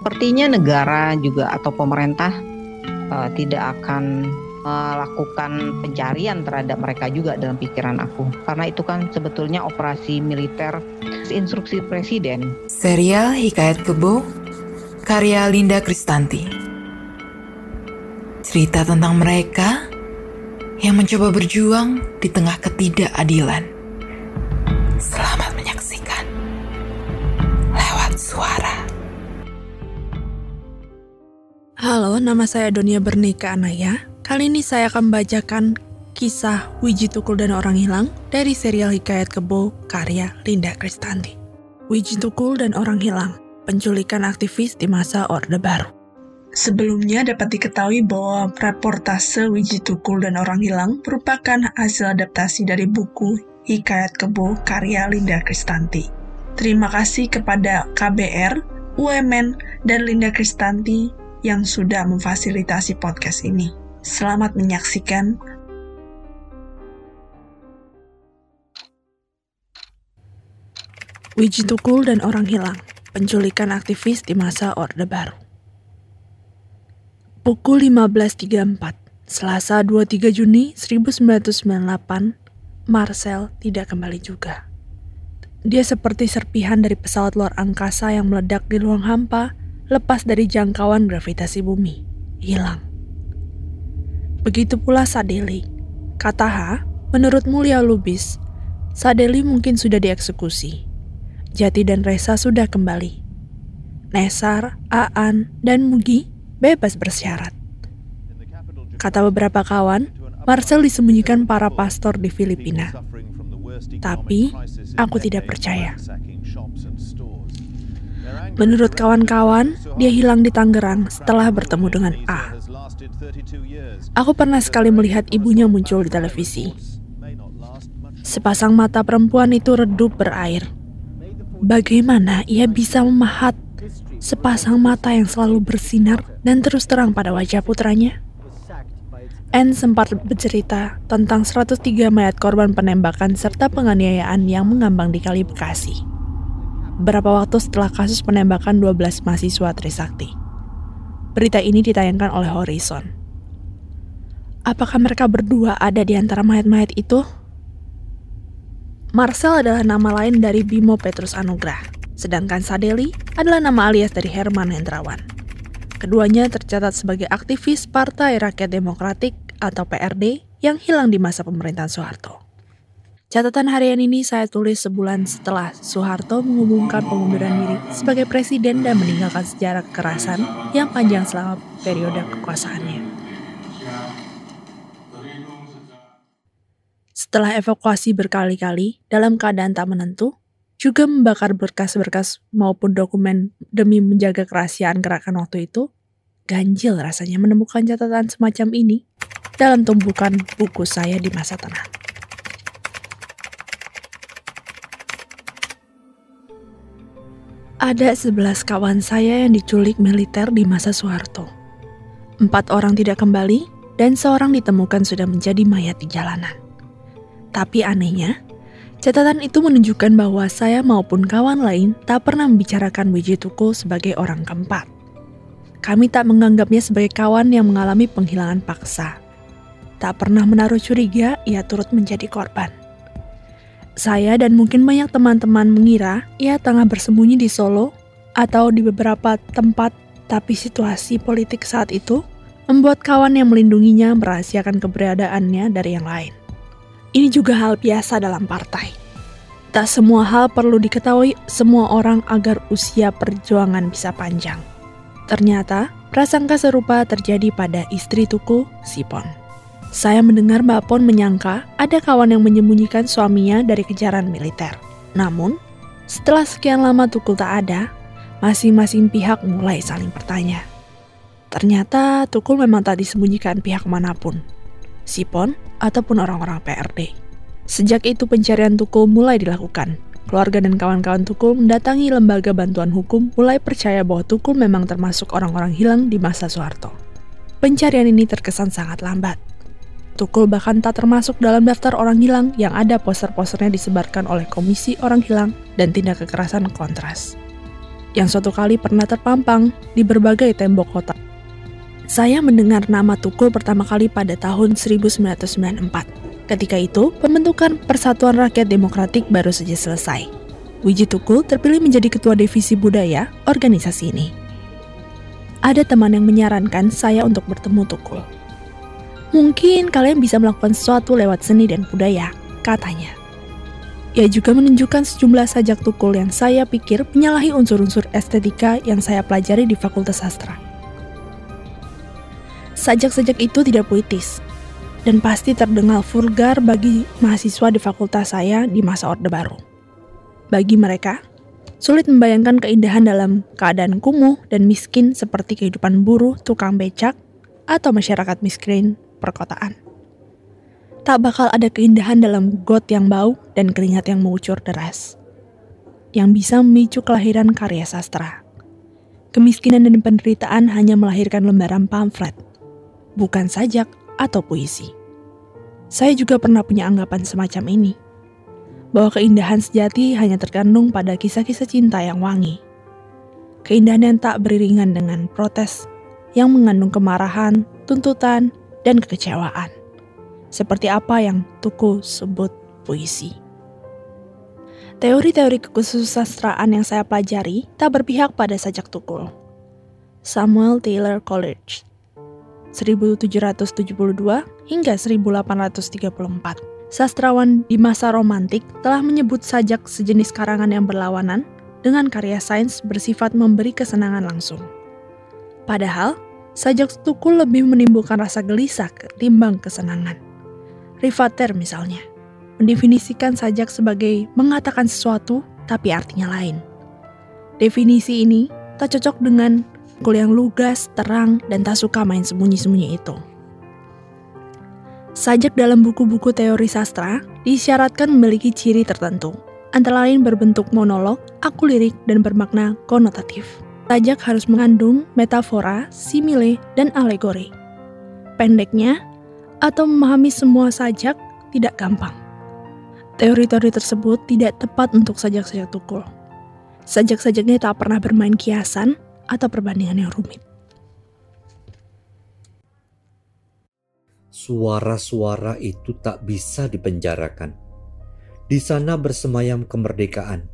Sepertinya negara juga atau pemerintah uh, tidak akan melakukan pencarian terhadap mereka juga dalam pikiran aku. Karena itu kan sebetulnya operasi militer instruksi presiden. Serial Hikayat Kebo karya Linda Kristanti. Cerita tentang mereka yang mencoba berjuang di tengah ketidakadilan nama saya Donia Bernika Anaya Kali ini saya akan membacakan kisah Wiji Tukul dan Orang Hilang dari serial Hikayat Kebo karya Linda Kristanti. Wiji Tukul dan Orang Hilang, penculikan aktivis di masa Orde Baru. Sebelumnya dapat diketahui bahwa reportase Wiji Tukul dan Orang Hilang merupakan hasil adaptasi dari buku Hikayat Kebo karya Linda Kristanti. Terima kasih kepada KBR, UMN, dan Linda Kristanti yang sudah memfasilitasi podcast ini. Selamat menyaksikan. Wiji Tukul dan Orang Hilang, penculikan aktivis di masa Orde Baru. Pukul 15.34, Selasa 23 Juni 1998, Marcel tidak kembali juga. Dia seperti serpihan dari pesawat luar angkasa yang meledak di ruang hampa, lepas dari jangkauan gravitasi bumi, hilang. Begitu pula Sadeli. Kata H, menurut Mulia Lubis, Sadeli mungkin sudah dieksekusi. Jati dan Resa sudah kembali. Nesar, Aan, dan Mugi bebas bersyarat. Kata beberapa kawan, Marcel disembunyikan para pastor di Filipina. Tapi, aku tidak percaya. Menurut kawan-kawan, dia hilang di Tangerang setelah bertemu dengan A. Aku pernah sekali melihat ibunya muncul di televisi. Sepasang mata perempuan itu redup berair. Bagaimana ia bisa memahat sepasang mata yang selalu bersinar dan terus terang pada wajah putranya? N sempat bercerita tentang 103 mayat korban penembakan serta penganiayaan yang mengambang di Kali Bekasi. Beberapa waktu setelah kasus penembakan 12 mahasiswa Trisakti. Berita ini ditayangkan oleh Horizon. Apakah mereka berdua ada di antara mayat-mayat itu? Marcel adalah nama lain dari Bimo Petrus Anugrah, sedangkan Sadeli adalah nama alias dari Herman Hendrawan. Keduanya tercatat sebagai aktivis Partai Rakyat Demokratik atau PRD yang hilang di masa pemerintahan Soeharto. Catatan harian ini saya tulis sebulan setelah Soeharto mengumumkan pengunduran diri sebagai presiden dan meninggalkan sejarah kekerasan yang panjang selama periode kekuasaannya. Setelah evakuasi berkali-kali dalam keadaan tak menentu, juga membakar berkas-berkas maupun dokumen demi menjaga kerahasiaan gerakan waktu itu, ganjil rasanya menemukan catatan semacam ini dalam tumbukan buku saya di masa tenang. Ada sebelas kawan saya yang diculik militer di masa Soeharto. Empat orang tidak kembali dan seorang ditemukan sudah menjadi mayat di jalanan. Tapi anehnya, catatan itu menunjukkan bahwa saya maupun kawan lain tak pernah membicarakan Wiji Tukul sebagai orang keempat. Kami tak menganggapnya sebagai kawan yang mengalami penghilangan paksa. Tak pernah menaruh curiga ia turut menjadi korban. Saya dan mungkin banyak teman-teman mengira ia tengah bersembunyi di Solo atau di beberapa tempat, tapi situasi politik saat itu membuat kawan yang melindunginya merahasiakan keberadaannya dari yang lain. Ini juga hal biasa dalam partai. Tak semua hal perlu diketahui semua orang agar usia perjuangan bisa panjang. Ternyata, prasangka serupa terjadi pada istri Tuku, Sipon. Saya mendengar Mbak Pon menyangka ada kawan yang menyembunyikan suaminya dari kejaran militer. Namun, setelah sekian lama Tukul tak ada, masing-masing pihak mulai saling bertanya. Ternyata Tukul memang tak disembunyikan pihak mana pun, Sipon ataupun orang-orang PRD. Sejak itu pencarian Tukul mulai dilakukan. Keluarga dan kawan-kawan Tukul mendatangi lembaga bantuan hukum mulai percaya bahwa Tukul memang termasuk orang-orang hilang di masa Soeharto. Pencarian ini terkesan sangat lambat. Tukul bahkan tak termasuk dalam daftar orang hilang yang ada poster-posternya disebarkan oleh Komisi Orang Hilang dan Tindak Kekerasan Kontras. yang suatu kali pernah terpampang di berbagai tembok kota. Saya mendengar nama Tukul pertama kali pada tahun 1994. Ketika itu, pembentukan Persatuan Rakyat Demokratik baru saja selesai. Wiji Tukul terpilih menjadi ketua divisi budaya organisasi ini. Ada teman yang menyarankan saya untuk bertemu Tukul. Mungkin kalian bisa melakukan sesuatu lewat seni dan budaya, katanya. Ia juga menunjukkan sejumlah sajak tukul yang saya pikir menyalahi unsur-unsur estetika yang saya pelajari di Fakultas Sastra. Sajak-sajak itu tidak puitis, dan pasti terdengar vulgar bagi mahasiswa di fakultas saya di masa Orde Baru. Bagi mereka, sulit membayangkan keindahan dalam keadaan kumuh dan miskin seperti kehidupan buruh, tukang becak, atau masyarakat miskin perkotaan tak bakal ada keindahan dalam got yang bau dan keringat yang mengucur deras. Yang bisa memicu kelahiran karya sastra. Kemiskinan dan penderitaan hanya melahirkan lembaran pamflet, bukan sajak atau puisi. Saya juga pernah punya anggapan semacam ini, bahwa keindahan sejati hanya terkandung pada kisah-kisah cinta yang wangi. Keindahan yang tak beriringan dengan protes, yang mengandung kemarahan, tuntutan, dan kekecewaan seperti apa yang Tuku sebut puisi. Teori-teori kekhususastraan yang saya pelajari tak berpihak pada sajak tukul. Samuel Taylor Coleridge 1772 hingga 1834 Sastrawan di masa romantik telah menyebut sajak sejenis karangan yang berlawanan dengan karya sains bersifat memberi kesenangan langsung. Padahal, sajak tukul lebih menimbulkan rasa gelisah ketimbang kesenangan. Rivater misalnya, mendefinisikan sajak sebagai mengatakan sesuatu tapi artinya lain. Definisi ini tak cocok dengan kul yang lugas, terang, dan tak suka main sembunyi-sembunyi itu. Sajak dalam buku-buku teori sastra disyaratkan memiliki ciri tertentu, antara lain berbentuk monolog, aku lirik, dan bermakna konotatif. Sajak harus mengandung metafora, simile, dan alegori. Pendeknya, atau memahami semua sajak tidak gampang. Teori-teori tersebut tidak tepat untuk sajak-sajak tukul. Sajak-sajaknya tak pernah bermain kiasan atau perbandingan yang rumit. Suara-suara itu tak bisa dipenjarakan. Di sana bersemayam kemerdekaan.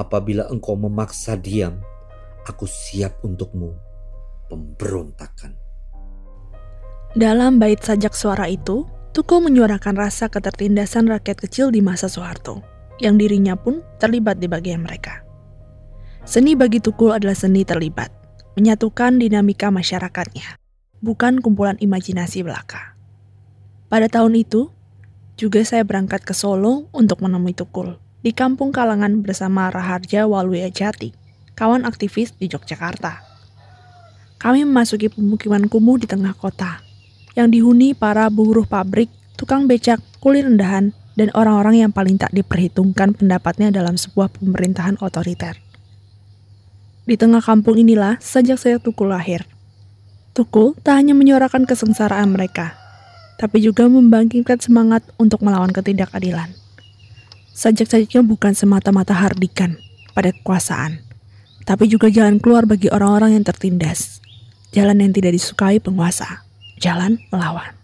Apabila engkau memaksa diam, aku siap untukmu pemberontakan. Dalam bait sajak suara itu, Tuku menyuarakan rasa ketertindasan rakyat kecil di masa Soeharto, yang dirinya pun terlibat di bagian mereka. Seni bagi Tukul adalah seni terlibat, menyatukan dinamika masyarakatnya, bukan kumpulan imajinasi belaka. Pada tahun itu, juga saya berangkat ke Solo untuk menemui Tukul di kampung Kalangan bersama Raharja Waluya Jati, kawan aktivis di Yogyakarta. Kami memasuki pemukiman kumuh di tengah kota, yang dihuni para buruh pabrik, tukang becak, kulit rendahan, dan orang-orang yang paling tak diperhitungkan pendapatnya dalam sebuah pemerintahan otoriter. Di tengah kampung inilah sejak saya Tukul lahir. Tukul tak hanya menyuarakan kesengsaraan mereka, tapi juga membangkitkan semangat untuk melawan ketidakadilan. Sajak-sajaknya bukan semata-mata hardikan pada kekuasaan, tapi juga jalan keluar bagi orang-orang yang tertindas, jalan yang tidak disukai penguasa jalan melawan.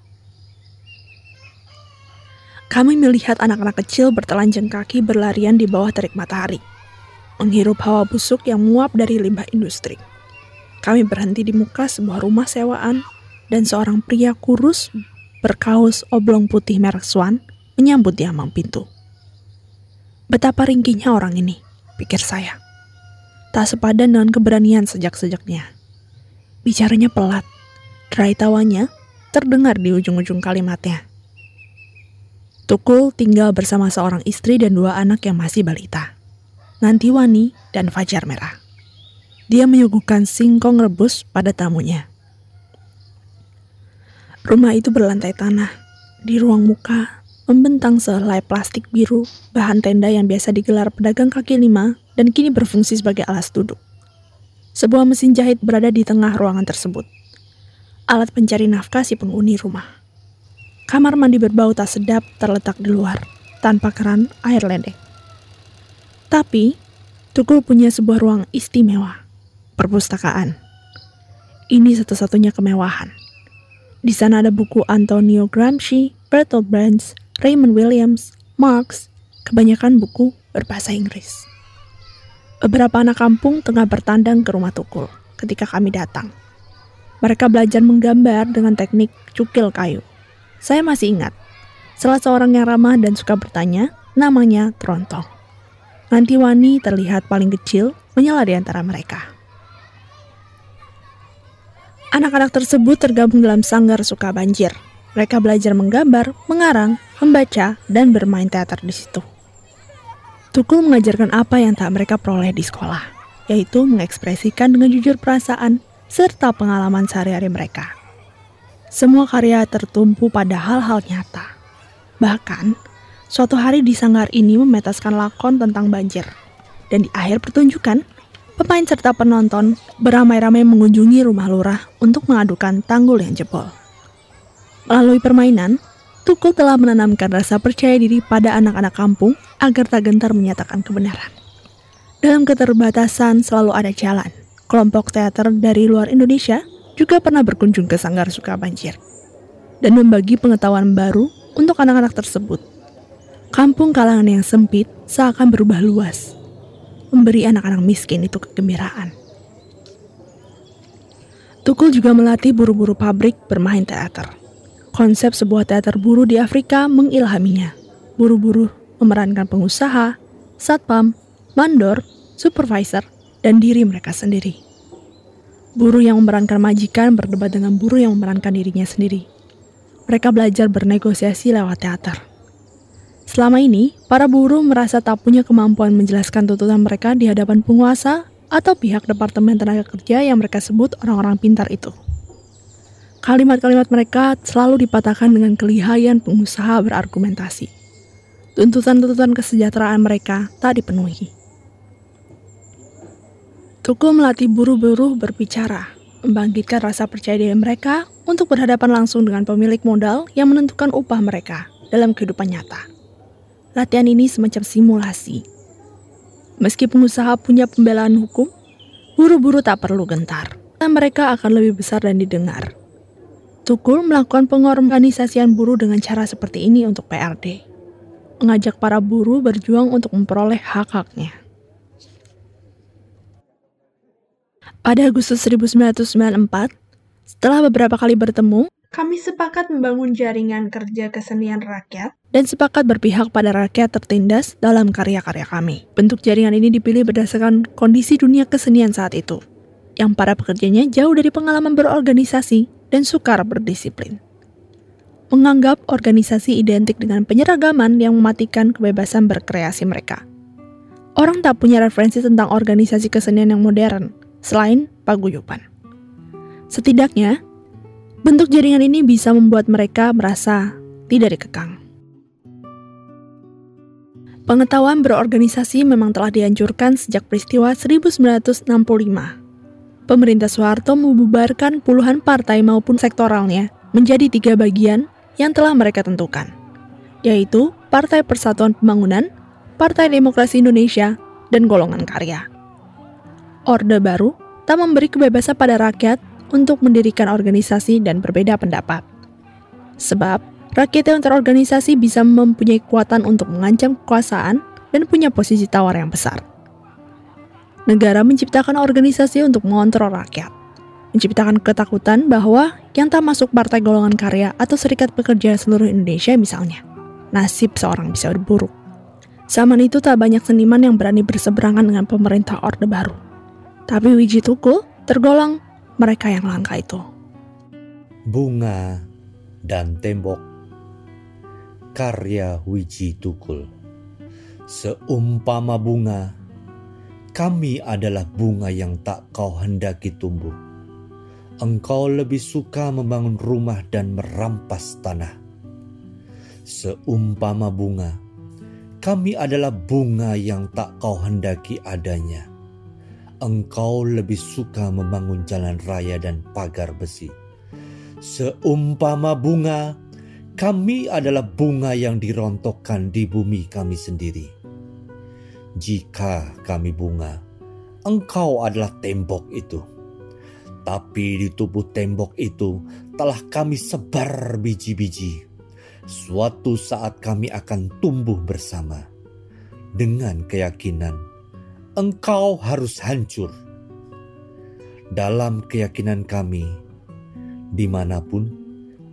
Kami melihat anak-anak kecil bertelanjang kaki berlarian di bawah terik matahari, menghirup hawa busuk yang menguap dari limbah industri. Kami berhenti di muka sebuah rumah sewaan, dan seorang pria kurus berkaus oblong putih merek Swan menyambut di ambang pintu. Betapa ringkihnya orang ini, pikir saya. Tak sepadan dengan keberanian sejak-sejaknya. Bicaranya pelat, Derai tawanya terdengar di ujung-ujung kalimatnya. Tukul tinggal bersama seorang istri dan dua anak yang masih balita, Nantiwani dan Fajar Merah. Dia menyuguhkan singkong rebus pada tamunya. Rumah itu berlantai tanah. Di ruang muka, membentang sehelai plastik biru, bahan tenda yang biasa digelar pedagang kaki lima dan kini berfungsi sebagai alas duduk. Sebuah mesin jahit berada di tengah ruangan tersebut alat pencari nafkah si penghuni rumah. Kamar mandi berbau tak sedap terletak di luar, tanpa keran air ledeng. Tapi, Tukul punya sebuah ruang istimewa, perpustakaan. Ini satu-satunya kemewahan. Di sana ada buku Antonio Gramsci, Bertolt Brecht, Raymond Williams, Marx, kebanyakan buku berbahasa Inggris. Beberapa anak kampung tengah bertandang ke rumah Tukul ketika kami datang. Mereka belajar menggambar dengan teknik cukil kayu. Saya masih ingat, salah seorang yang ramah dan suka bertanya, namanya Trontong. Nanti Wani terlihat paling kecil menyala di antara mereka. Anak-anak tersebut tergabung dalam sanggar suka banjir. Mereka belajar menggambar, mengarang, membaca, dan bermain teater di situ. Tukul mengajarkan apa yang tak mereka peroleh di sekolah, yaitu mengekspresikan dengan jujur perasaan serta pengalaman sehari-hari mereka. Semua karya tertumpu pada hal-hal nyata. Bahkan, Suatu hari di sanggar ini memetaskan lakon tentang banjir. Dan di akhir pertunjukan, pemain serta penonton beramai-ramai mengunjungi rumah lurah untuk mengadukan tanggul yang jebol. Melalui permainan, Tukul telah menanamkan rasa percaya diri pada anak-anak kampung agar tak gentar menyatakan kebenaran. Dalam keterbatasan selalu ada jalan. Kelompok teater dari luar Indonesia juga pernah berkunjung ke Sanggar Suka Banjir dan membagi pengetahuan baru untuk anak-anak tersebut Kampung kalangan yang sempit seakan berubah luas, memberi anak-anak miskin itu kegembiraan. Tukul juga melatih buru-buru pabrik bermain teater. Konsep sebuah teater buru di Afrika mengilhaminya. Buru-buru memerankan pengusaha, satpam, mandor, supervisor, dan diri mereka sendiri. Buruh yang memerankan majikan berdebat dengan buruh yang memerankan dirinya sendiri. Mereka belajar bernegosiasi lewat teater. Selama ini, para buruh merasa tak punya kemampuan menjelaskan tuntutan mereka di hadapan penguasa atau pihak Departemen Tenaga Kerja yang mereka sebut orang-orang pintar itu. Kalimat-kalimat mereka selalu dipatahkan dengan kelihayan pengusaha berargumentasi. Tuntutan-tuntutan kesejahteraan mereka tak dipenuhi. Tukul melatih buruh-buruh berbicara, membangkitkan rasa percaya diri mereka untuk berhadapan langsung dengan pemilik modal yang menentukan upah mereka dalam kehidupan nyata. Latihan ini semacam simulasi. Meski pengusaha punya pembelaan hukum, buru-buru tak perlu gentar. Dan mereka akan lebih besar dan didengar. Tukul melakukan pengorganisasian buruh dengan cara seperti ini untuk PRD. Mengajak para buruh berjuang untuk memperoleh hak-haknya. Pada Agustus 1994, setelah beberapa kali bertemu, kami sepakat membangun jaringan kerja kesenian rakyat dan sepakat berpihak pada rakyat tertindas dalam karya-karya kami. Bentuk jaringan ini dipilih berdasarkan kondisi dunia kesenian saat itu, yang para pekerjanya jauh dari pengalaman berorganisasi dan sukar berdisiplin. Menganggap organisasi identik dengan penyeragaman yang mematikan kebebasan berkreasi mereka. Orang tak punya referensi tentang organisasi kesenian yang modern, selain paguyuban. Setidaknya, Bentuk jaringan ini bisa membuat mereka merasa tidak dikekang. Pengetahuan berorganisasi memang telah dihancurkan sejak peristiwa 1965. Pemerintah Soeharto membubarkan puluhan partai maupun sektoralnya menjadi tiga bagian yang telah mereka tentukan, yaitu Partai Persatuan Pembangunan, Partai Demokrasi Indonesia, dan Golongan Karya. Orde Baru tak memberi kebebasan pada rakyat untuk mendirikan organisasi dan berbeda pendapat. Sebab, rakyat yang terorganisasi bisa mempunyai kekuatan untuk mengancam kekuasaan dan punya posisi tawar yang besar. Negara menciptakan organisasi untuk mengontrol rakyat, menciptakan ketakutan bahwa yang tak masuk partai golongan karya atau serikat pekerja seluruh Indonesia misalnya, nasib seorang bisa buruk. Zaman itu tak banyak seniman yang berani berseberangan dengan pemerintah Orde Baru. Tapi Wiji Tukul tergolong mereka yang langka itu. Bunga dan tembok karya Wiji Tukul. Seumpama bunga, kami adalah bunga yang tak kau hendaki tumbuh. Engkau lebih suka membangun rumah dan merampas tanah. Seumpama bunga, kami adalah bunga yang tak kau hendaki adanya engkau lebih suka membangun jalan raya dan pagar besi. Seumpama bunga, kami adalah bunga yang dirontokkan di bumi kami sendiri. Jika kami bunga, engkau adalah tembok itu. Tapi di tubuh tembok itu telah kami sebar biji-biji. Suatu saat kami akan tumbuh bersama dengan keyakinan engkau harus hancur. Dalam keyakinan kami, di mana pun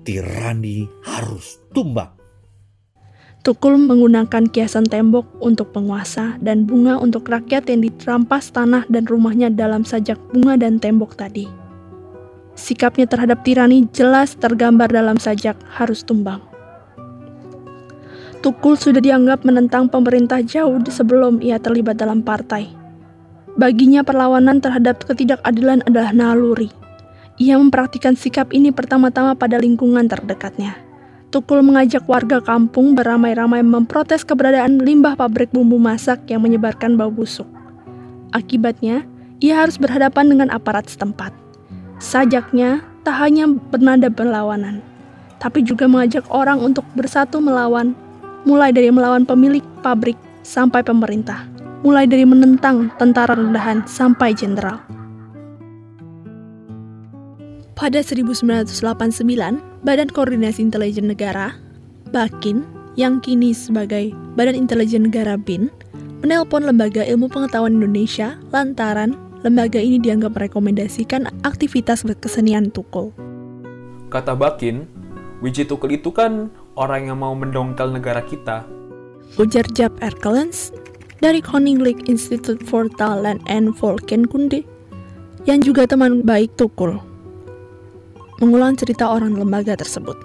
tirani harus tumbang. Tukul menggunakan kiasan tembok untuk penguasa dan bunga untuk rakyat yang diterampas tanah dan rumahnya dalam sajak bunga dan tembok tadi. Sikapnya terhadap tirani jelas tergambar dalam sajak harus tumbang. Tukul sudah dianggap menentang pemerintah jauh sebelum ia terlibat dalam partai. Baginya perlawanan terhadap ketidakadilan adalah naluri. Ia mempraktikkan sikap ini pertama-tama pada lingkungan terdekatnya Tukul mengajak warga kampung beramai-ramai memprotes keberadaan limbah pabrik bumbu masak yang menyebarkan bau busuk. Akibatnya, ia harus berhadapan dengan aparat setempat. Sajaknya tak hanya bernada perlawanan, tapi juga mengajak orang untuk bersatu melawan, mulai dari melawan pemilik pabrik sampai pemerintah, mulai dari menentang tentara rendahan sampai jenderal. Pada 1989, Badan Koordinasi Intelijen Negara, BAKIN, yang kini sebagai Badan Intelijen Negara BIN, menelpon Lembaga Ilmu Pengetahuan Indonesia lantaran lembaga ini dianggap merekomendasikan aktivitas kesenian Tukul. Kata Bakin, Wiji Tukul itu kan orang yang mau mendongkel negara kita. Ujar Jap Erkelens dari Koninklijk Institute for Talent and Volkenkunde, yang juga teman baik Tukul mengulang cerita orang lembaga tersebut.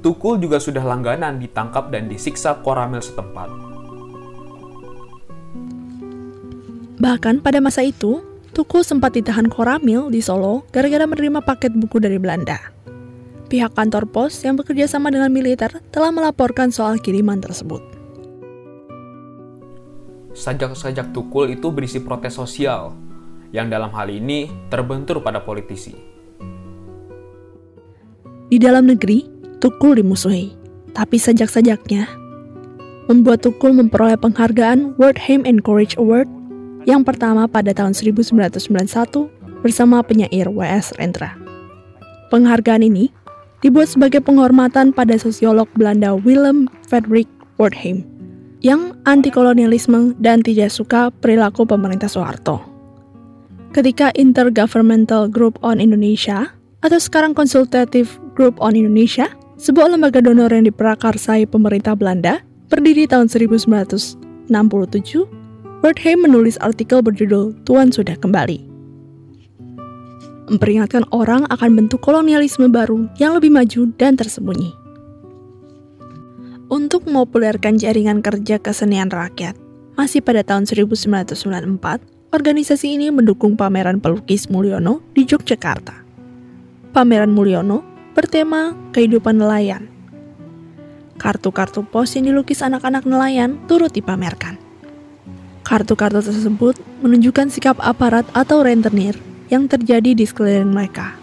Tukul juga sudah langganan ditangkap dan disiksa koramil setempat. Bahkan pada masa itu, Tukul sempat ditahan koramil di Solo gara-gara menerima paket buku dari Belanda. Pihak kantor pos yang bekerja sama dengan militer telah melaporkan soal kiriman tersebut. Sajak-sajak Tukul itu berisi protes sosial, yang dalam hal ini terbentur pada politisi. Di dalam negeri, Tukul dimusuhi, tapi sajak-sajaknya membuat Tukul memperoleh penghargaan World Hymn and Courage Award yang pertama pada tahun 1991 bersama penyair W.S. Rendra. Penghargaan ini dibuat sebagai penghormatan pada sosiolog Belanda Willem Frederik Wertheim yang anti kolonialisme dan tidak suka perilaku pemerintah Soeharto. Ketika Intergovernmental Group on Indonesia atau sekarang Consultative Group on Indonesia, sebuah lembaga donor yang diprakarsai pemerintah Belanda, berdiri tahun 1967, Wertheim menulis artikel berjudul Tuan Sudah Kembali. Memperingatkan orang akan bentuk kolonialisme baru yang lebih maju dan tersembunyi. Untuk mempopulerkan jaringan kerja kesenian rakyat, masih pada tahun 1994, organisasi ini mendukung pameran pelukis Mulyono di Yogyakarta. Pameran Mulyono bertema kehidupan nelayan. Kartu-kartu pos yang dilukis anak-anak nelayan turut dipamerkan. Kartu-kartu tersebut menunjukkan sikap aparat atau rentenir yang terjadi di sekeliling mereka.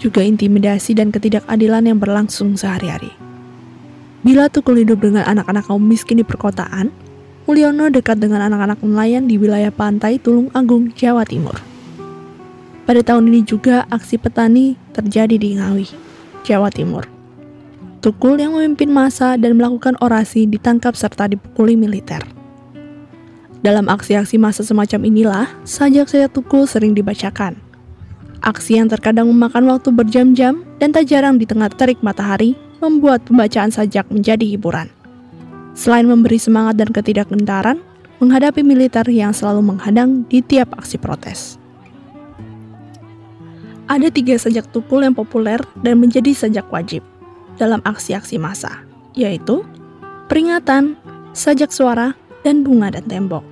Juga intimidasi dan ketidakadilan yang berlangsung sehari-hari. Bila Tukul hidup dengan anak-anak kaum miskin di perkotaan, Mulyono dekat dengan anak-anak nelayan di wilayah pantai Tulung Agung, Jawa Timur. Pada tahun ini juga aksi petani terjadi di Ngawi, Jawa Timur. Tukul yang memimpin masa dan melakukan orasi ditangkap serta dipukuli militer. Dalam aksi-aksi masa semacam inilah, sajak-sajak Tukul sering dibacakan. Aksi yang terkadang memakan waktu berjam-jam dan tak jarang di tengah terik matahari membuat pembacaan sajak menjadi hiburan. Selain memberi semangat dan ketidakgentaran, menghadapi militer yang selalu menghadang di tiap aksi protes. Ada tiga sajak tukul yang populer dan menjadi sajak wajib dalam aksi-aksi massa, yaitu peringatan, sajak suara, dan bunga dan tembok.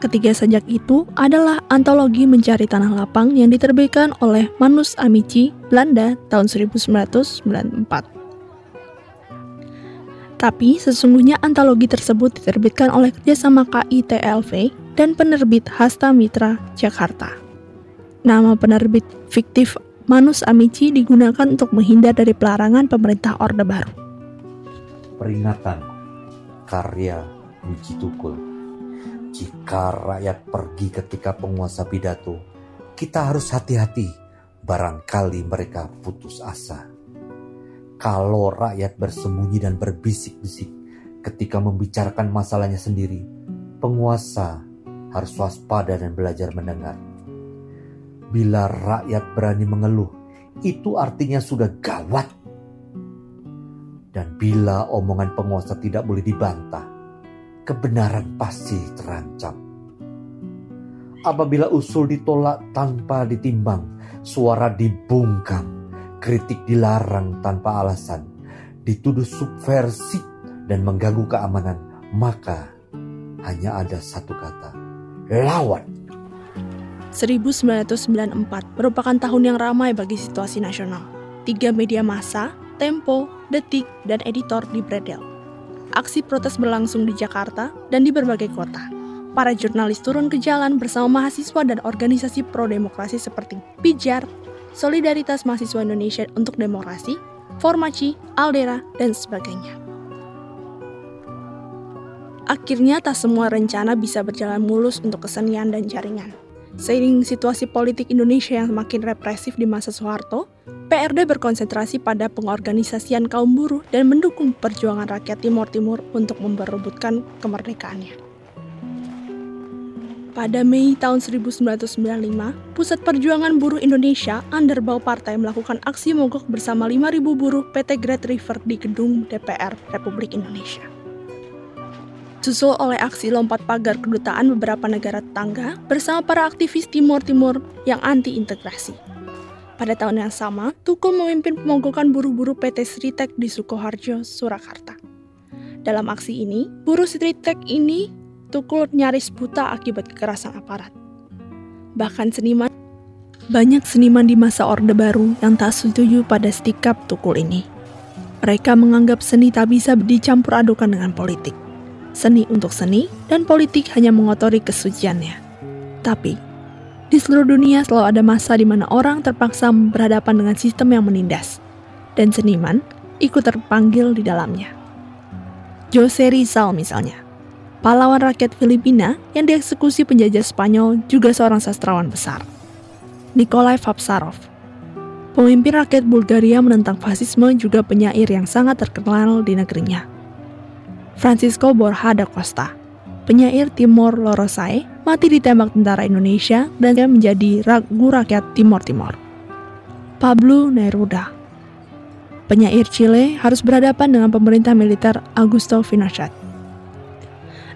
Ketiga sajak itu adalah antologi mencari tanah lapang yang diterbitkan oleh Manus Amici, Belanda tahun 1994. Tapi sesungguhnya antologi tersebut diterbitkan oleh kerjasama KITLV dan penerbit Hasta Mitra, Jakarta. Nama penerbit fiktif Manus Amici digunakan untuk menghindar dari pelarangan pemerintah Orde Baru. Peringatan karya Wiji Tukul Jika rakyat pergi ketika penguasa pidato, kita harus hati-hati, barangkali mereka putus asa. Kalau rakyat bersembunyi dan berbisik-bisik ketika membicarakan masalahnya sendiri, penguasa harus waspada dan belajar mendengar. Bila rakyat berani mengeluh, itu artinya sudah gawat. Dan bila omongan penguasa tidak boleh dibantah, kebenaran pasti terancam. Apabila usul ditolak tanpa ditimbang, suara dibungkam, kritik dilarang tanpa alasan, dituduh subversif dan mengganggu keamanan, maka hanya ada satu kata, lawan. 1994 merupakan tahun yang ramai bagi situasi nasional. Tiga media massa, Tempo, Detik, dan Editor di Bredel. Aksi protes berlangsung di Jakarta dan di berbagai kota. Para jurnalis turun ke jalan bersama mahasiswa dan organisasi pro-demokrasi seperti Pijar, Solidaritas Mahasiswa Indonesia untuk Demokrasi, Formaci, Aldera, dan sebagainya. Akhirnya tak semua rencana bisa berjalan mulus untuk kesenian dan jaringan. Seiring situasi politik Indonesia yang makin represif di masa Soeharto, PRD berkonsentrasi pada pengorganisasian kaum buruh dan mendukung perjuangan rakyat Timur Timur untuk memperebutkan kemerdekaannya. Pada Mei tahun 1995, Pusat Perjuangan Buruh Indonesia Underbau Partai melakukan aksi mogok bersama 5.000 buruh PT Great River di gedung DPR Republik Indonesia. Susul oleh aksi lompat pagar kedutaan beberapa negara tetangga bersama para aktivis Timur Timur yang anti-integrasi. Pada tahun yang sama, Tukul memimpin pemogokan buruh-buruh PT Sritek di Sukoharjo, Surakarta. Dalam aksi ini, buruh Sritek ini Tukul nyaris buta akibat kekerasan aparat. Bahkan seniman banyak seniman di masa Orde Baru yang tak setuju pada sikap Tukul ini. Mereka menganggap seni tak bisa dicampur adukan dengan politik. Seni untuk seni dan politik hanya mengotori kesuciannya. Tapi, di seluruh dunia selalu ada masa di mana orang terpaksa berhadapan dengan sistem yang menindas, dan seniman ikut terpanggil di dalamnya. Jose Rizal misalnya, pahlawan rakyat Filipina yang dieksekusi penjajah Spanyol juga seorang sastrawan besar. Nikolai Vapsarov, pemimpin rakyat Bulgaria menentang fasisme juga penyair yang sangat terkenal di negerinya. Francisco Borja da Costa, penyair Timor Lorosai, mati ditembak tentara Indonesia dan menjadi ragu rakyat Timor Timor. Pablo Neruda, penyair Chile harus berhadapan dengan pemerintah militer Augusto Pinochet.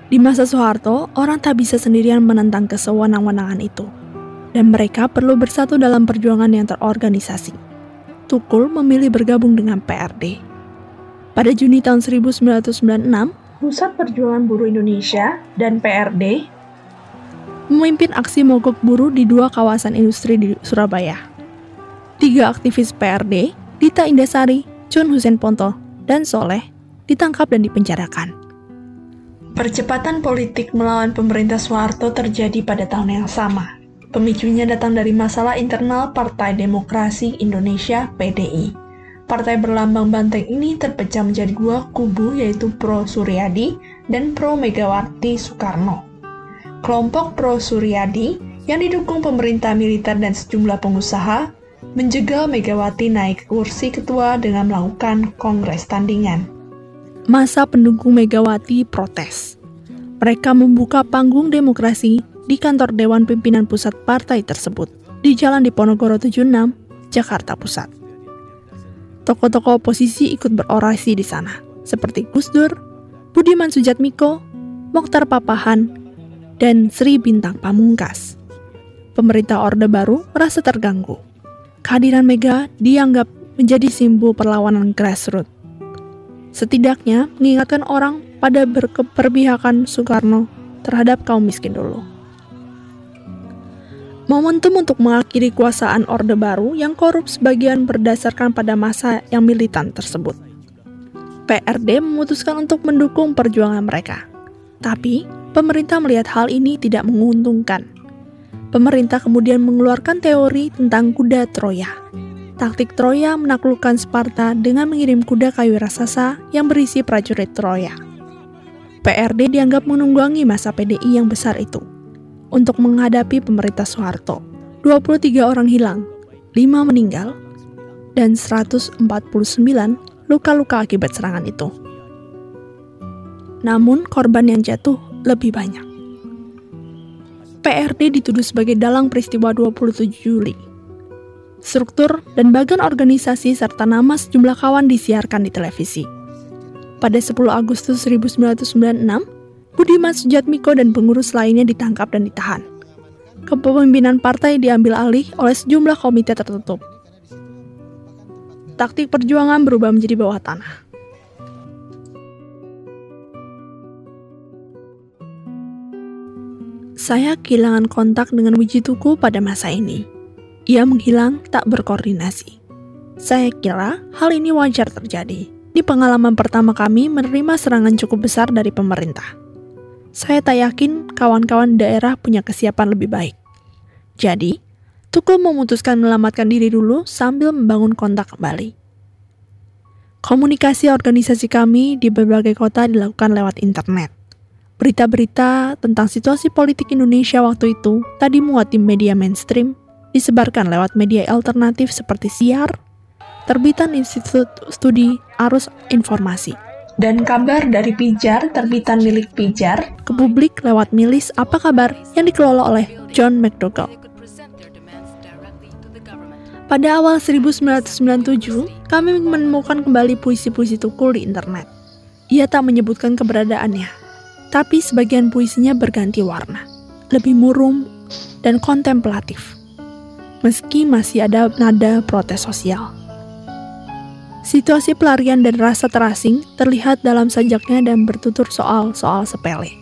Di masa Soeharto, orang tak bisa sendirian menentang kesewenang-wenangan itu, dan mereka perlu bersatu dalam perjuangan yang terorganisasi. Tukul memilih bergabung dengan PRD. Pada Juni tahun 1996, Pusat Perjuangan Buruh Indonesia dan PRD memimpin aksi mogok buruh di dua kawasan industri di Surabaya. Tiga aktivis PRD, Dita Indasari, Chun Husen Ponto, dan Soleh, ditangkap dan dipenjarakan. Percepatan politik melawan pemerintah Soeharto terjadi pada tahun yang sama. Pemicunya datang dari masalah internal Partai Demokrasi Indonesia (PDI). Partai berlambang banteng ini terpecah menjadi dua kubu yaitu Pro Suryadi dan Pro Megawati Soekarno. Kelompok Pro Suryadi yang didukung pemerintah militer dan sejumlah pengusaha menjegal Megawati naik kursi ketua dengan melakukan kongres tandingan. Masa pendukung Megawati protes. Mereka membuka panggung demokrasi di kantor Dewan Pimpinan Pusat Partai tersebut di Jalan Diponegoro 76, Jakarta Pusat tokoh-tokoh oposisi ikut berorasi di sana, seperti Gus Dur, Budiman Sujatmiko, Mokhtar Papahan, dan Sri Bintang Pamungkas. Pemerintah Orde Baru merasa terganggu. Kehadiran Mega dianggap menjadi simbol perlawanan grassroots. Setidaknya mengingatkan orang pada berkeperbihakan Soekarno terhadap kaum miskin dulu. Momentum untuk mengakhiri kuasaan Orde Baru yang korup sebagian berdasarkan pada masa yang militan tersebut. PRD memutuskan untuk mendukung perjuangan mereka. Tapi, pemerintah melihat hal ini tidak menguntungkan. Pemerintah kemudian mengeluarkan teori tentang kuda Troya. Taktik Troya menaklukkan Sparta dengan mengirim kuda kayu raksasa yang berisi prajurit Troya. PRD dianggap menunggangi masa PDI yang besar itu. Untuk menghadapi pemerintah Soeharto, 23 orang hilang, 5 meninggal, dan 149 luka-luka akibat serangan itu. Namun korban yang jatuh lebih banyak. PRD dituduh sebagai dalang peristiwa 27 Juli struktur, dan bagian organisasi serta nama sejumlah kawan disiarkan di televisi. Pada 10 Agustus 1996, Budiman Sujatmiko dan pengurus lainnya ditangkap dan ditahan. Kepemimpinan partai diambil alih oleh sejumlah komite tertutup. Taktik perjuangan berubah menjadi bawah tanah. Saya kehilangan kontak dengan Wijituku pada masa ini. Ia menghilang tak berkoordinasi. Saya kira hal ini wajar terjadi. Di pengalaman pertama kami menerima serangan cukup besar dari pemerintah. Saya tak yakin kawan-kawan daerah punya kesiapan lebih baik. Jadi, Tukul memutuskan menyelamatkan diri dulu sambil membangun kontak kembali. Komunikasi organisasi kami di berbagai kota dilakukan lewat internet. Berita-berita tentang situasi politik Indonesia waktu itu tadi muat di media mainstream disebarkan lewat media alternatif seperti siar, terbitan Institut Studi Arus Informasi, dan kabar dari Pijar, terbitan milik Pijar, ke publik lewat milis Apa Kabar yang dikelola oleh John McDougall. Pada awal 1997, kami menemukan kembali puisi-puisi Tukul di internet. Ia tak menyebutkan keberadaannya, tapi sebagian puisinya berganti warna, lebih murung dan kontemplatif meski masih ada nada protes sosial. Situasi pelarian dan rasa terasing terlihat dalam sajaknya dan bertutur soal-soal sepele.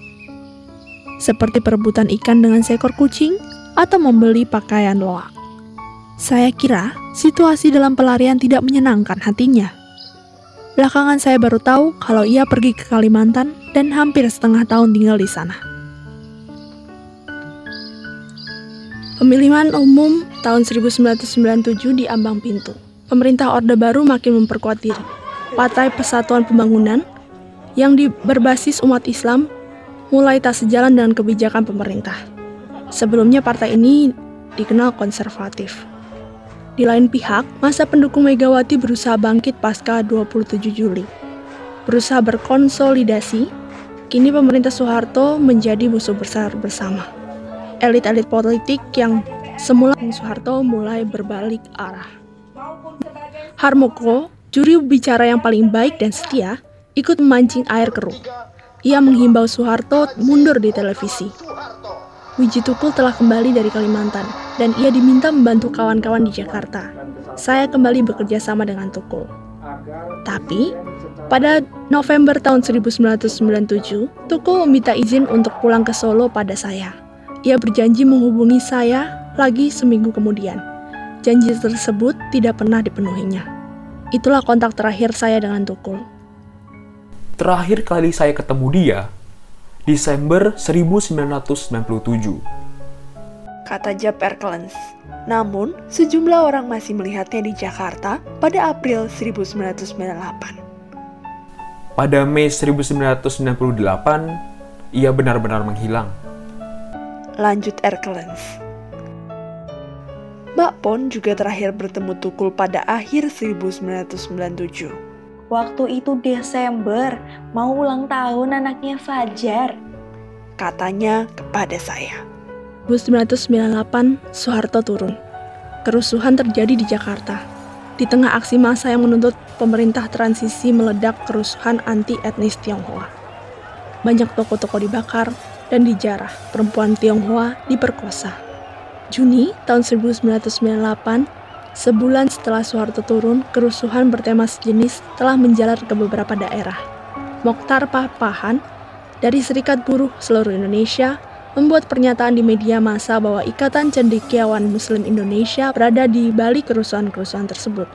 Seperti perebutan ikan dengan seekor kucing atau membeli pakaian loak. Saya kira situasi dalam pelarian tidak menyenangkan hatinya. Belakangan saya baru tahu kalau ia pergi ke Kalimantan dan hampir setengah tahun tinggal di sana. Pemilihan umum tahun 1997 di ambang pintu. Pemerintah Orde Baru makin memperkuat diri. Partai Persatuan Pembangunan yang berbasis umat Islam mulai tak sejalan dengan kebijakan pemerintah. Sebelumnya partai ini dikenal konservatif. Di lain pihak, masa pendukung Megawati berusaha bangkit pasca 27 Juli. Berusaha berkonsolidasi, kini pemerintah Soeharto menjadi musuh besar bersama elit-elit politik yang semula Soeharto mulai berbalik arah. Harmoko, juri bicara yang paling baik dan setia, ikut memancing air keruh. Ia menghimbau Soeharto mundur di televisi. Wiji Tukul telah kembali dari Kalimantan, dan ia diminta membantu kawan-kawan di Jakarta. Saya kembali bekerja sama dengan Tukul. Tapi, pada November tahun 1997, Tukul meminta izin untuk pulang ke Solo pada saya. Ia berjanji menghubungi saya lagi seminggu kemudian. Janji tersebut tidak pernah dipenuhinya. Itulah kontak terakhir saya dengan Tukul. Terakhir kali saya ketemu dia, Desember 1997. Kata Jeb Erkelens. Namun, sejumlah orang masih melihatnya di Jakarta pada April 1998. Pada Mei 1998, ia benar-benar menghilang lanjut Erkelens. Mbak Pon juga terakhir bertemu Tukul pada akhir 1997. Waktu itu Desember, mau ulang tahun anaknya Fajar. Katanya kepada saya. 1998, Soeharto turun. Kerusuhan terjadi di Jakarta. Di tengah aksi massa yang menuntut pemerintah transisi meledak kerusuhan anti etnis Tionghoa. Banyak toko-toko dibakar, dan dijarah, perempuan Tionghoa diperkosa. Juni tahun 1998, sebulan setelah Soeharto turun, kerusuhan bertema sejenis telah menjalar ke beberapa daerah. Mokhtar Papahan dari Serikat Buruh seluruh Indonesia membuat pernyataan di media massa bahwa Ikatan Cendekiawan Muslim Indonesia berada di balik kerusuhan-kerusuhan tersebut.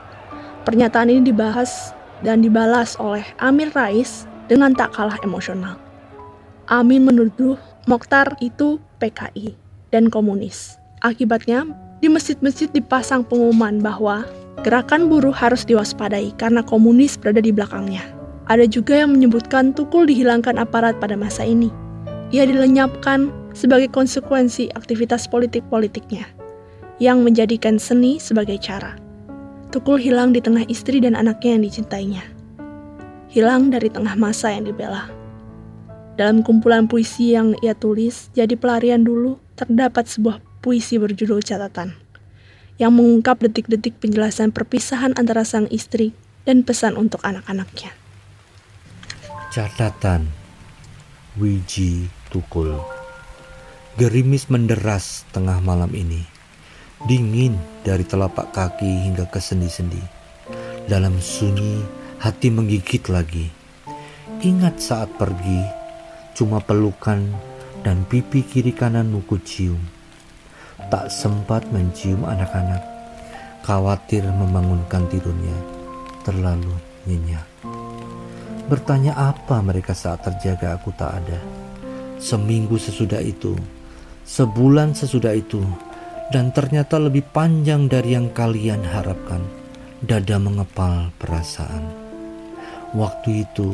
Pernyataan ini dibahas dan dibalas oleh Amir Rais dengan tak kalah emosional. Amin menuduh Mokhtar itu PKI dan komunis. Akibatnya, di masjid-masjid dipasang pengumuman bahwa gerakan buruh harus diwaspadai karena komunis berada di belakangnya. Ada juga yang menyebutkan Tukul dihilangkan aparat pada masa ini. Ia dilenyapkan sebagai konsekuensi aktivitas politik-politiknya, yang menjadikan seni sebagai cara. Tukul hilang di tengah istri dan anaknya yang dicintainya. Hilang dari tengah masa yang dibela. Dalam kumpulan puisi yang ia tulis, jadi pelarian dulu, terdapat sebuah puisi berjudul catatan, yang mengungkap detik-detik penjelasan perpisahan antara sang istri dan pesan untuk anak-anaknya. Catatan. Wiji Tukul. Gerimis menderas tengah malam ini. Dingin dari telapak kaki hingga ke sendi-sendi. Dalam sunyi hati menggigit lagi. Ingat saat pergi Cuma pelukan dan pipi kiri kananmu ku cium Tak sempat mencium anak-anak Khawatir membangunkan tidurnya Terlalu nyenyak Bertanya apa mereka saat terjaga aku tak ada. Seminggu sesudah itu, sebulan sesudah itu, dan ternyata lebih panjang dari yang kalian harapkan. Dada mengepal perasaan. Waktu itu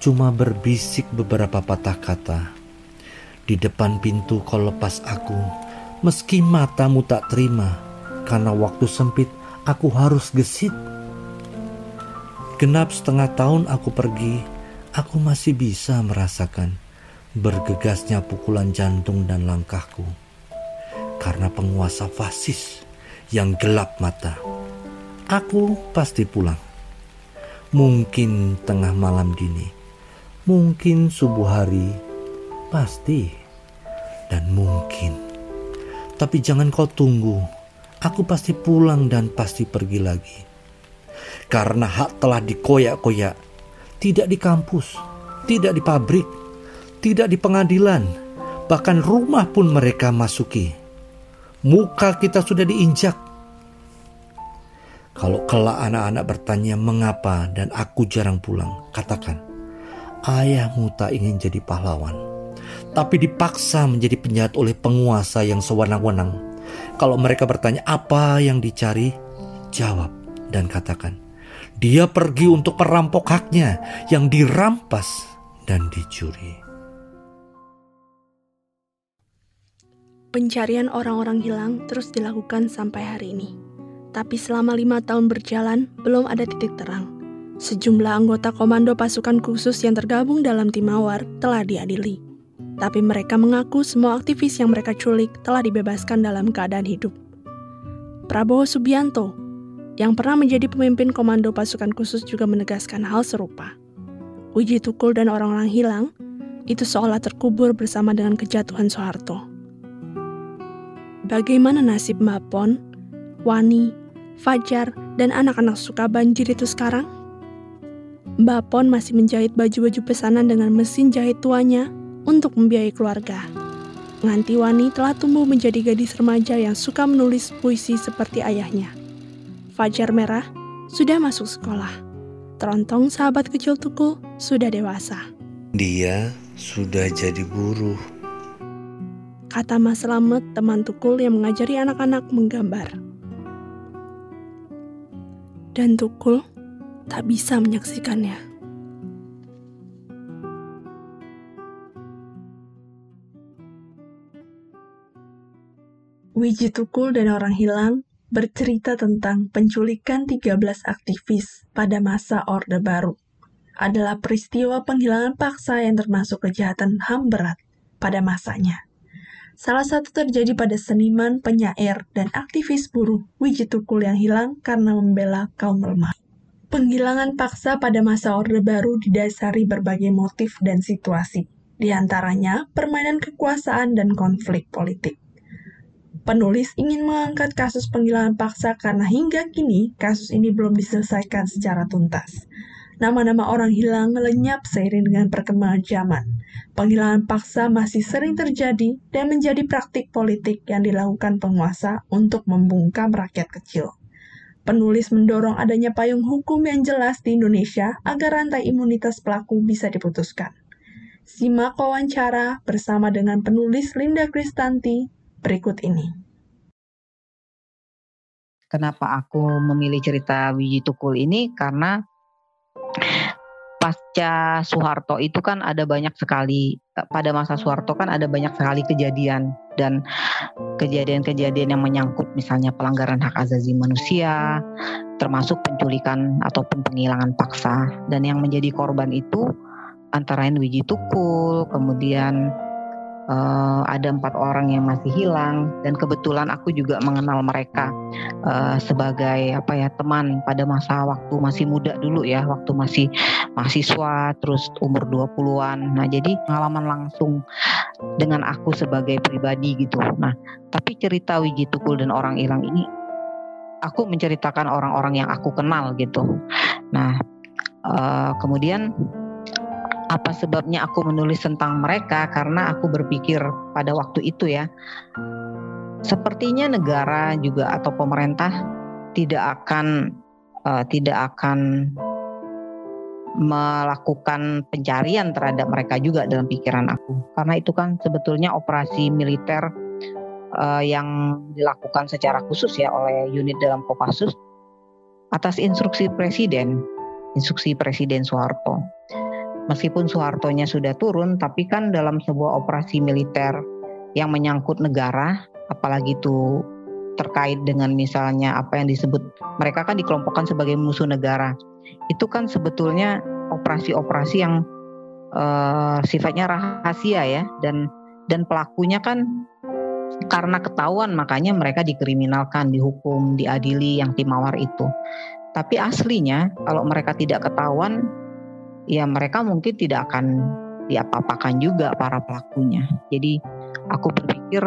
cuma berbisik beberapa patah kata. Di depan pintu kau lepas aku, meski matamu tak terima, karena waktu sempit aku harus gesit Genap setengah tahun aku pergi, aku masih bisa merasakan bergegasnya pukulan jantung dan langkahku. Karena penguasa fasis yang gelap mata, aku pasti pulang. Mungkin tengah malam dini, mungkin subuh hari, pasti, dan mungkin. Tapi jangan kau tunggu, aku pasti pulang dan pasti pergi lagi. Karena hak telah dikoyak-koyak, tidak di kampus, tidak di pabrik, tidak di pengadilan, bahkan rumah pun mereka masuki. Muka kita sudah diinjak. Kalau kelak anak-anak bertanya mengapa? dan aku jarang pulang, katakan, ayahmu tak ingin jadi pahlawan, tapi dipaksa menjadi penjahat oleh penguasa yang sewenang-wenang. Kalau mereka bertanya apa yang dicari, jawab dan katakan, dia pergi untuk merampok haknya yang dirampas dan dicuri. Pencarian orang-orang hilang terus dilakukan sampai hari ini. Tapi selama lima tahun berjalan, belum ada titik terang. Sejumlah anggota komando pasukan khusus yang tergabung dalam tim Mawar telah diadili. Tapi mereka mengaku semua aktivis yang mereka culik telah dibebaskan dalam keadaan hidup. Prabowo Subianto, yang pernah menjadi pemimpin komando pasukan khusus juga menegaskan hal serupa. Uji Tukul dan orang-orang hilang itu seolah terkubur bersama dengan kejatuhan Soeharto. Bagaimana nasib Mbak Pon, Wani, Fajar, dan anak-anak suka banjir itu sekarang? Mbak Pon masih menjahit baju-baju pesanan dengan mesin jahit tuanya untuk membiayai keluarga. Nganti Wani telah tumbuh menjadi gadis remaja yang suka menulis puisi seperti ayahnya. Fajar Merah sudah masuk sekolah. Terontong sahabat kecil Tukul sudah dewasa. Dia sudah jadi buruh. Kata Mas Slamet, teman Tukul yang mengajari anak-anak menggambar. Dan Tukul tak bisa menyaksikannya. Wiji Tukul dan orang hilang bercerita tentang penculikan 13 aktivis pada masa Orde Baru. Adalah peristiwa penghilangan paksa yang termasuk kejahatan HAM berat pada masanya. Salah satu terjadi pada seniman, penyair, dan aktivis buruh Wiji Tukul yang hilang karena membela kaum lemah. Penghilangan paksa pada masa Orde Baru didasari berbagai motif dan situasi, di antaranya permainan kekuasaan dan konflik politik. Penulis ingin mengangkat kasus penghilangan paksa karena hingga kini kasus ini belum diselesaikan secara tuntas. Nama-nama orang hilang lenyap seiring dengan perkembangan zaman. Penghilangan paksa masih sering terjadi dan menjadi praktik politik yang dilakukan penguasa untuk membungkam rakyat kecil. Penulis mendorong adanya payung hukum yang jelas di Indonesia agar rantai imunitas pelaku bisa diputuskan. Simak wawancara bersama dengan penulis Linda Kristanti berikut ini. Kenapa aku memilih cerita Wiji Tukul ini? Karena pasca Soeharto itu kan ada banyak sekali pada masa Soeharto kan ada banyak sekali kejadian dan kejadian-kejadian yang menyangkut misalnya pelanggaran hak asasi manusia termasuk penculikan ataupun penghilangan paksa dan yang menjadi korban itu antara lain Wiji Tukul kemudian uh, ada empat orang yang masih hilang dan kebetulan aku juga mengenal mereka uh, sebagai apa ya teman pada masa waktu masih muda dulu ya waktu masih mahasiswa terus umur 20-an nah jadi pengalaman langsung dengan aku sebagai pribadi gitu. Nah tapi cerita Wiji Tukul dan orang hilang ini aku menceritakan orang-orang yang aku kenal gitu. Nah uh, kemudian apa sebabnya aku menulis tentang mereka karena aku berpikir pada waktu itu ya. Sepertinya negara juga atau pemerintah tidak akan uh, tidak akan melakukan pencarian terhadap mereka juga dalam pikiran aku. Karena itu kan sebetulnya operasi militer uh, yang dilakukan secara khusus ya oleh unit dalam Kopassus atas instruksi presiden instruksi presiden Soeharto meskipun Soehartonya sudah turun, tapi kan dalam sebuah operasi militer yang menyangkut negara, apalagi itu terkait dengan misalnya apa yang disebut mereka kan dikelompokkan sebagai musuh negara. Itu kan sebetulnya operasi-operasi yang uh, sifatnya rahasia ya dan dan pelakunya kan karena ketahuan makanya mereka dikriminalkan, dihukum, diadili yang timawar itu. Tapi aslinya kalau mereka tidak ketahuan ya mereka mungkin tidak akan diapa-apakan juga para pelakunya. Jadi aku berpikir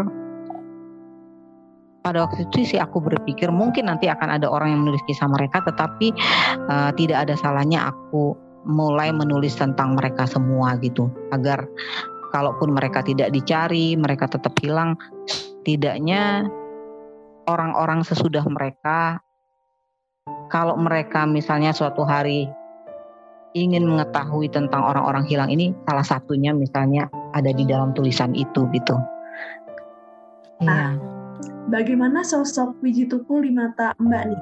pada waktu itu sih aku berpikir mungkin nanti akan ada orang yang menulis kisah mereka tetapi uh, tidak ada salahnya aku mulai menulis tentang mereka semua gitu agar kalaupun mereka tidak dicari mereka tetap hilang tidaknya orang-orang sesudah mereka kalau mereka misalnya suatu hari ingin mengetahui tentang orang-orang hilang ini salah satunya misalnya ada di dalam tulisan itu gitu. Nah, ya. bagaimana sosok Wiji Tukul di mata Mbak nih?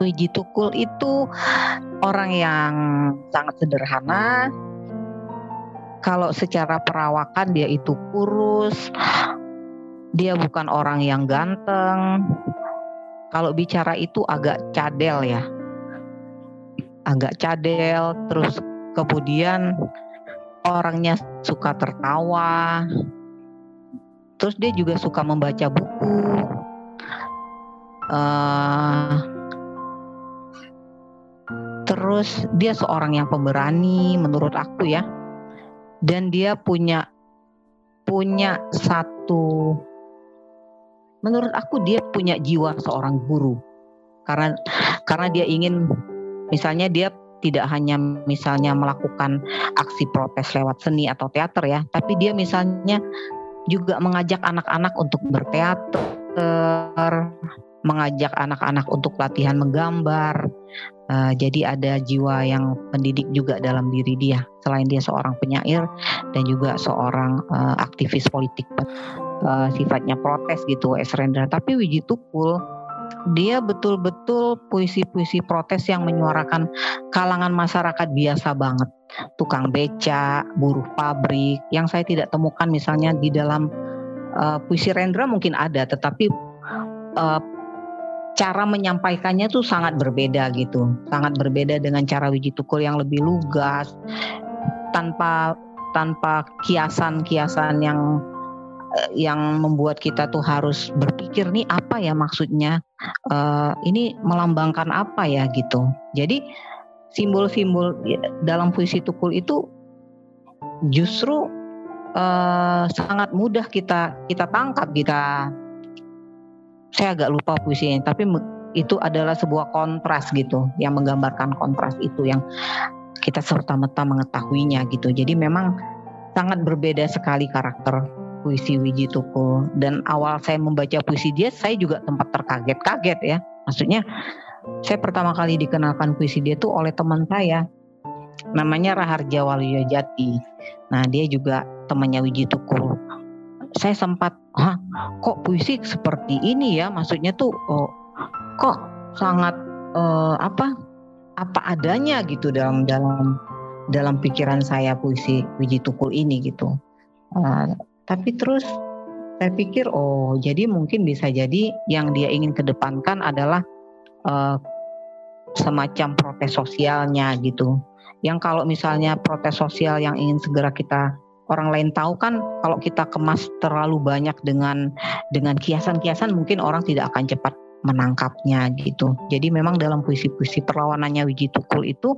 Wiji Tukul itu orang yang sangat sederhana. Kalau secara perawakan dia itu kurus, dia bukan orang yang ganteng. Kalau bicara itu agak cadel ya, agak cadel. Terus kemudian orangnya suka tertawa. Terus dia juga suka membaca buku. Uh, terus dia seorang yang pemberani menurut aku ya. Dan dia punya punya satu menurut aku dia punya jiwa seorang guru. Karena karena dia ingin Misalnya dia tidak hanya misalnya melakukan aksi protes lewat seni atau teater ya, tapi dia misalnya juga mengajak anak-anak untuk berteater, mengajak anak-anak untuk latihan menggambar. Uh, jadi ada jiwa yang pendidik juga dalam diri dia. Selain dia seorang penyair dan juga seorang uh, aktivis politik uh, sifatnya protes gitu, Es Rendra. Tapi Wiji Tukul dia betul-betul puisi-puisi protes yang menyuarakan kalangan masyarakat biasa banget. Tukang beca, buruh pabrik, yang saya tidak temukan misalnya di dalam uh, puisi Rendra mungkin ada, tetapi uh, cara menyampaikannya tuh sangat berbeda gitu. Sangat berbeda dengan cara Wiji Tukul yang lebih lugas, tanpa tanpa kiasan-kiasan yang yang membuat kita tuh harus berpikir nih apa ya maksudnya? Uh, ini melambangkan apa ya gitu. Jadi simbol-simbol dalam puisi tukul itu justru uh, sangat mudah kita kita tangkap kita saya agak lupa puisinya tapi itu adalah sebuah kontras gitu yang menggambarkan kontras itu yang kita serta-merta mengetahuinya gitu. Jadi memang sangat berbeda sekali karakter puisi Wiji Tukul dan awal saya membaca puisi dia saya juga tempat terkaget-kaget ya. Maksudnya saya pertama kali dikenalkan puisi dia tuh oleh teman saya. Namanya Raharja Waluyo Jati nah dia juga temannya Wiji Tukul saya sempat Hah, kok puisi seperti ini ya? Maksudnya tuh oh, kok sangat uh, apa apa adanya gitu dalam dalam dalam pikiran saya puisi Wiji Tukul ini gitu. Uh, tapi terus saya pikir oh jadi mungkin bisa jadi yang dia ingin kedepankan adalah uh, semacam protes sosialnya gitu. Yang kalau misalnya protes sosial yang ingin segera kita orang lain tahu kan kalau kita kemas terlalu banyak dengan dengan kiasan-kiasan mungkin orang tidak akan cepat menangkapnya gitu. Jadi memang dalam puisi-puisi perlawanannya Wiji Tukul itu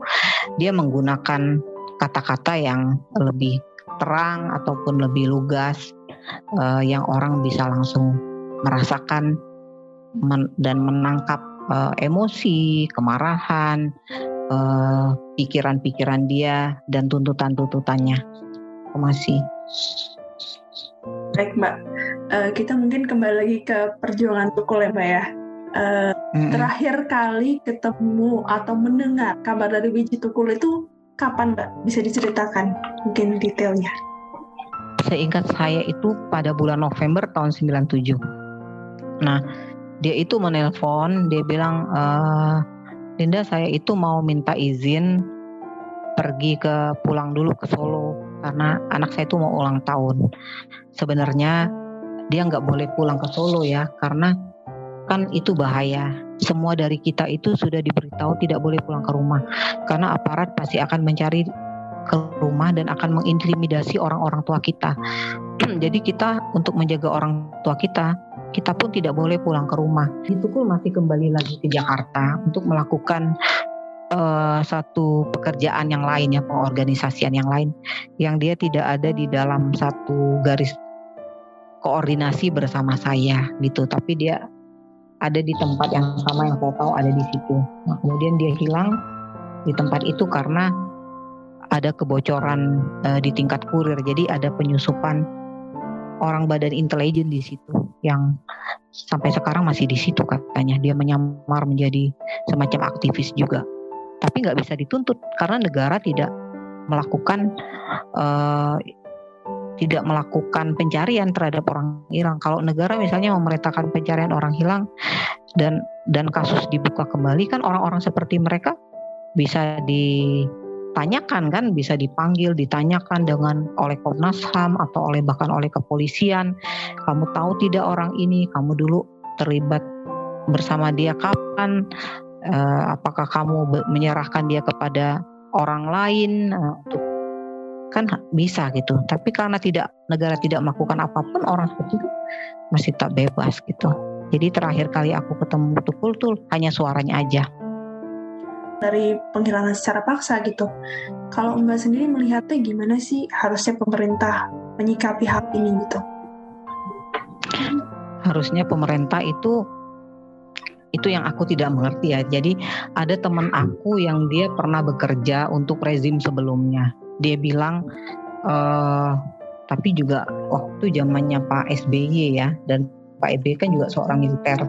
dia menggunakan kata-kata yang lebih terang ataupun lebih lugas uh, yang orang bisa langsung merasakan men dan menangkap uh, emosi, kemarahan, eh, pikiran-pikiran uh, dia dan tuntutan-tuntutannya. Masih. Baik Mbak, uh, kita mungkin kembali lagi ke perjuangan Tukul ya Mbak ya. Uh, mm -hmm. Terakhir kali ketemu atau mendengar kabar dari Wiji Tukul itu kapan Mbak? Bisa diceritakan mungkin detailnya? Seingat saya itu pada bulan November tahun 97. Nah, dia itu menelpon, dia bilang, e, Linda saya itu mau minta izin pergi ke pulang dulu ke Solo karena anak saya itu mau ulang tahun. Sebenarnya dia nggak boleh pulang ke Solo ya karena kan itu bahaya. Semua dari kita itu sudah diberitahu tidak boleh pulang ke rumah karena aparat pasti akan mencari ke rumah dan akan mengintimidasi orang-orang tua kita. Jadi kita untuk menjaga orang tua kita, kita pun tidak boleh pulang ke rumah. Itu pun masih kembali lagi ke Jakarta untuk melakukan uh, satu pekerjaan yang lain ya, pengorganisasian yang lain yang dia tidak ada di dalam satu garis koordinasi bersama saya gitu, tapi dia ada di tempat yang sama yang saya tahu ada di situ. Nah, kemudian dia hilang di tempat itu karena ada kebocoran uh, di tingkat kurir. Jadi ada penyusupan orang badan intelijen di situ yang sampai sekarang masih di situ katanya. Dia menyamar menjadi semacam aktivis juga. Tapi nggak bisa dituntut karena negara tidak melakukan uh, tidak melakukan pencarian terhadap orang hilang. Kalau negara misalnya memerintahkan pencarian orang hilang dan dan kasus dibuka kembali kan orang-orang seperti mereka bisa ditanyakan kan, bisa dipanggil, ditanyakan dengan oleh Komnas HAM atau oleh bahkan oleh kepolisian. Kamu tahu tidak orang ini, kamu dulu terlibat bersama dia kapan? Uh, apakah kamu menyerahkan dia kepada orang lain uh, untuk kan bisa gitu. Tapi karena tidak negara tidak melakukan apa pun orang seperti itu masih tak bebas gitu. Jadi terakhir kali aku ketemu Tukul tuh hanya suaranya aja. Dari penghilangan secara paksa gitu. Kalau Mbak sendiri melihatnya gimana sih harusnya pemerintah menyikapi hal ini gitu? Harusnya pemerintah itu itu yang aku tidak mengerti ya. Jadi ada teman aku yang dia pernah bekerja untuk rezim sebelumnya dia bilang uh, tapi juga waktu zamannya Pak SBY ya dan Pak SBY kan juga seorang militer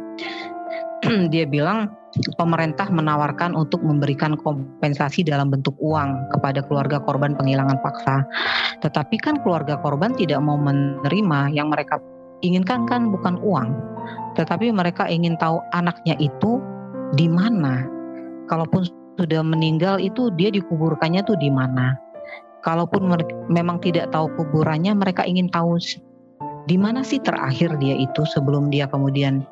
dia bilang pemerintah menawarkan untuk memberikan kompensasi dalam bentuk uang kepada keluarga korban penghilangan paksa. Tetapi kan keluarga korban tidak mau menerima yang mereka inginkan kan bukan uang, tetapi mereka ingin tahu anaknya itu di mana. Kalaupun sudah meninggal itu dia dikuburkannya tuh di mana kalaupun memang tidak tahu kuburannya, mereka ingin tahu di mana sih terakhir dia itu sebelum dia kemudian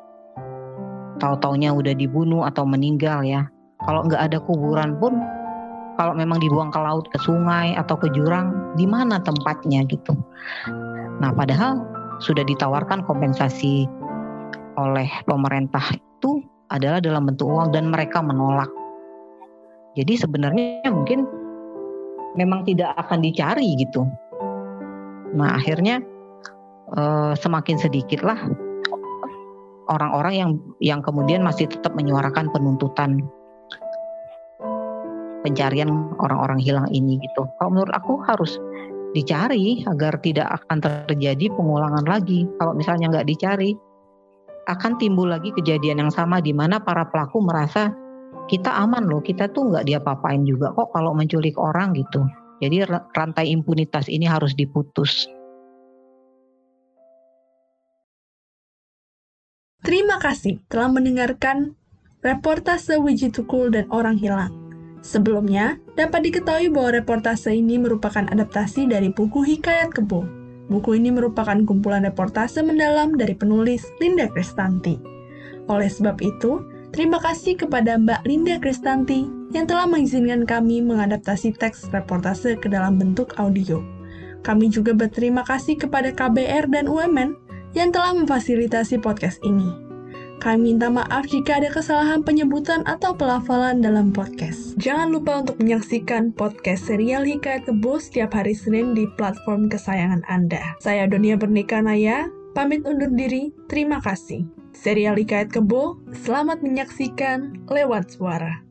tahu-taunya udah dibunuh atau meninggal ya. Kalau nggak ada kuburan pun, kalau memang dibuang ke laut, ke sungai atau ke jurang, di mana tempatnya gitu. Nah, padahal sudah ditawarkan kompensasi oleh pemerintah itu adalah dalam bentuk uang dan mereka menolak. Jadi sebenarnya mungkin memang tidak akan dicari gitu. Nah akhirnya uh, semakin sedikitlah orang-orang yang yang kemudian masih tetap menyuarakan penuntutan pencarian orang-orang hilang ini gitu. Kalau menurut aku harus dicari agar tidak akan terjadi pengulangan lagi. Kalau misalnya nggak dicari, akan timbul lagi kejadian yang sama di mana para pelaku merasa kita aman loh, kita tuh nggak diapa-apain juga kok kalau menculik orang gitu. Jadi rantai impunitas ini harus diputus. Terima kasih telah mendengarkan reportase Wiji Tukul dan Orang Hilang. Sebelumnya, dapat diketahui bahwa reportase ini merupakan adaptasi dari buku Hikayat Kebo. Buku ini merupakan kumpulan reportase mendalam dari penulis Linda Kristanti. Oleh sebab itu, terima kasih kepada Mbak Linda Kristanti yang telah mengizinkan kami mengadaptasi teks reportase ke dalam bentuk audio. Kami juga berterima kasih kepada KBR dan UMN yang telah memfasilitasi podcast ini. Kami minta maaf jika ada kesalahan penyebutan atau pelafalan dalam podcast. Jangan lupa untuk menyaksikan podcast serial Hikayat Kebo setiap hari Senin di platform kesayangan Anda. Saya Donia Bernika Naya, pamit undur diri, terima kasih. Serial Hikayat Kebo, selamat menyaksikan lewat suara.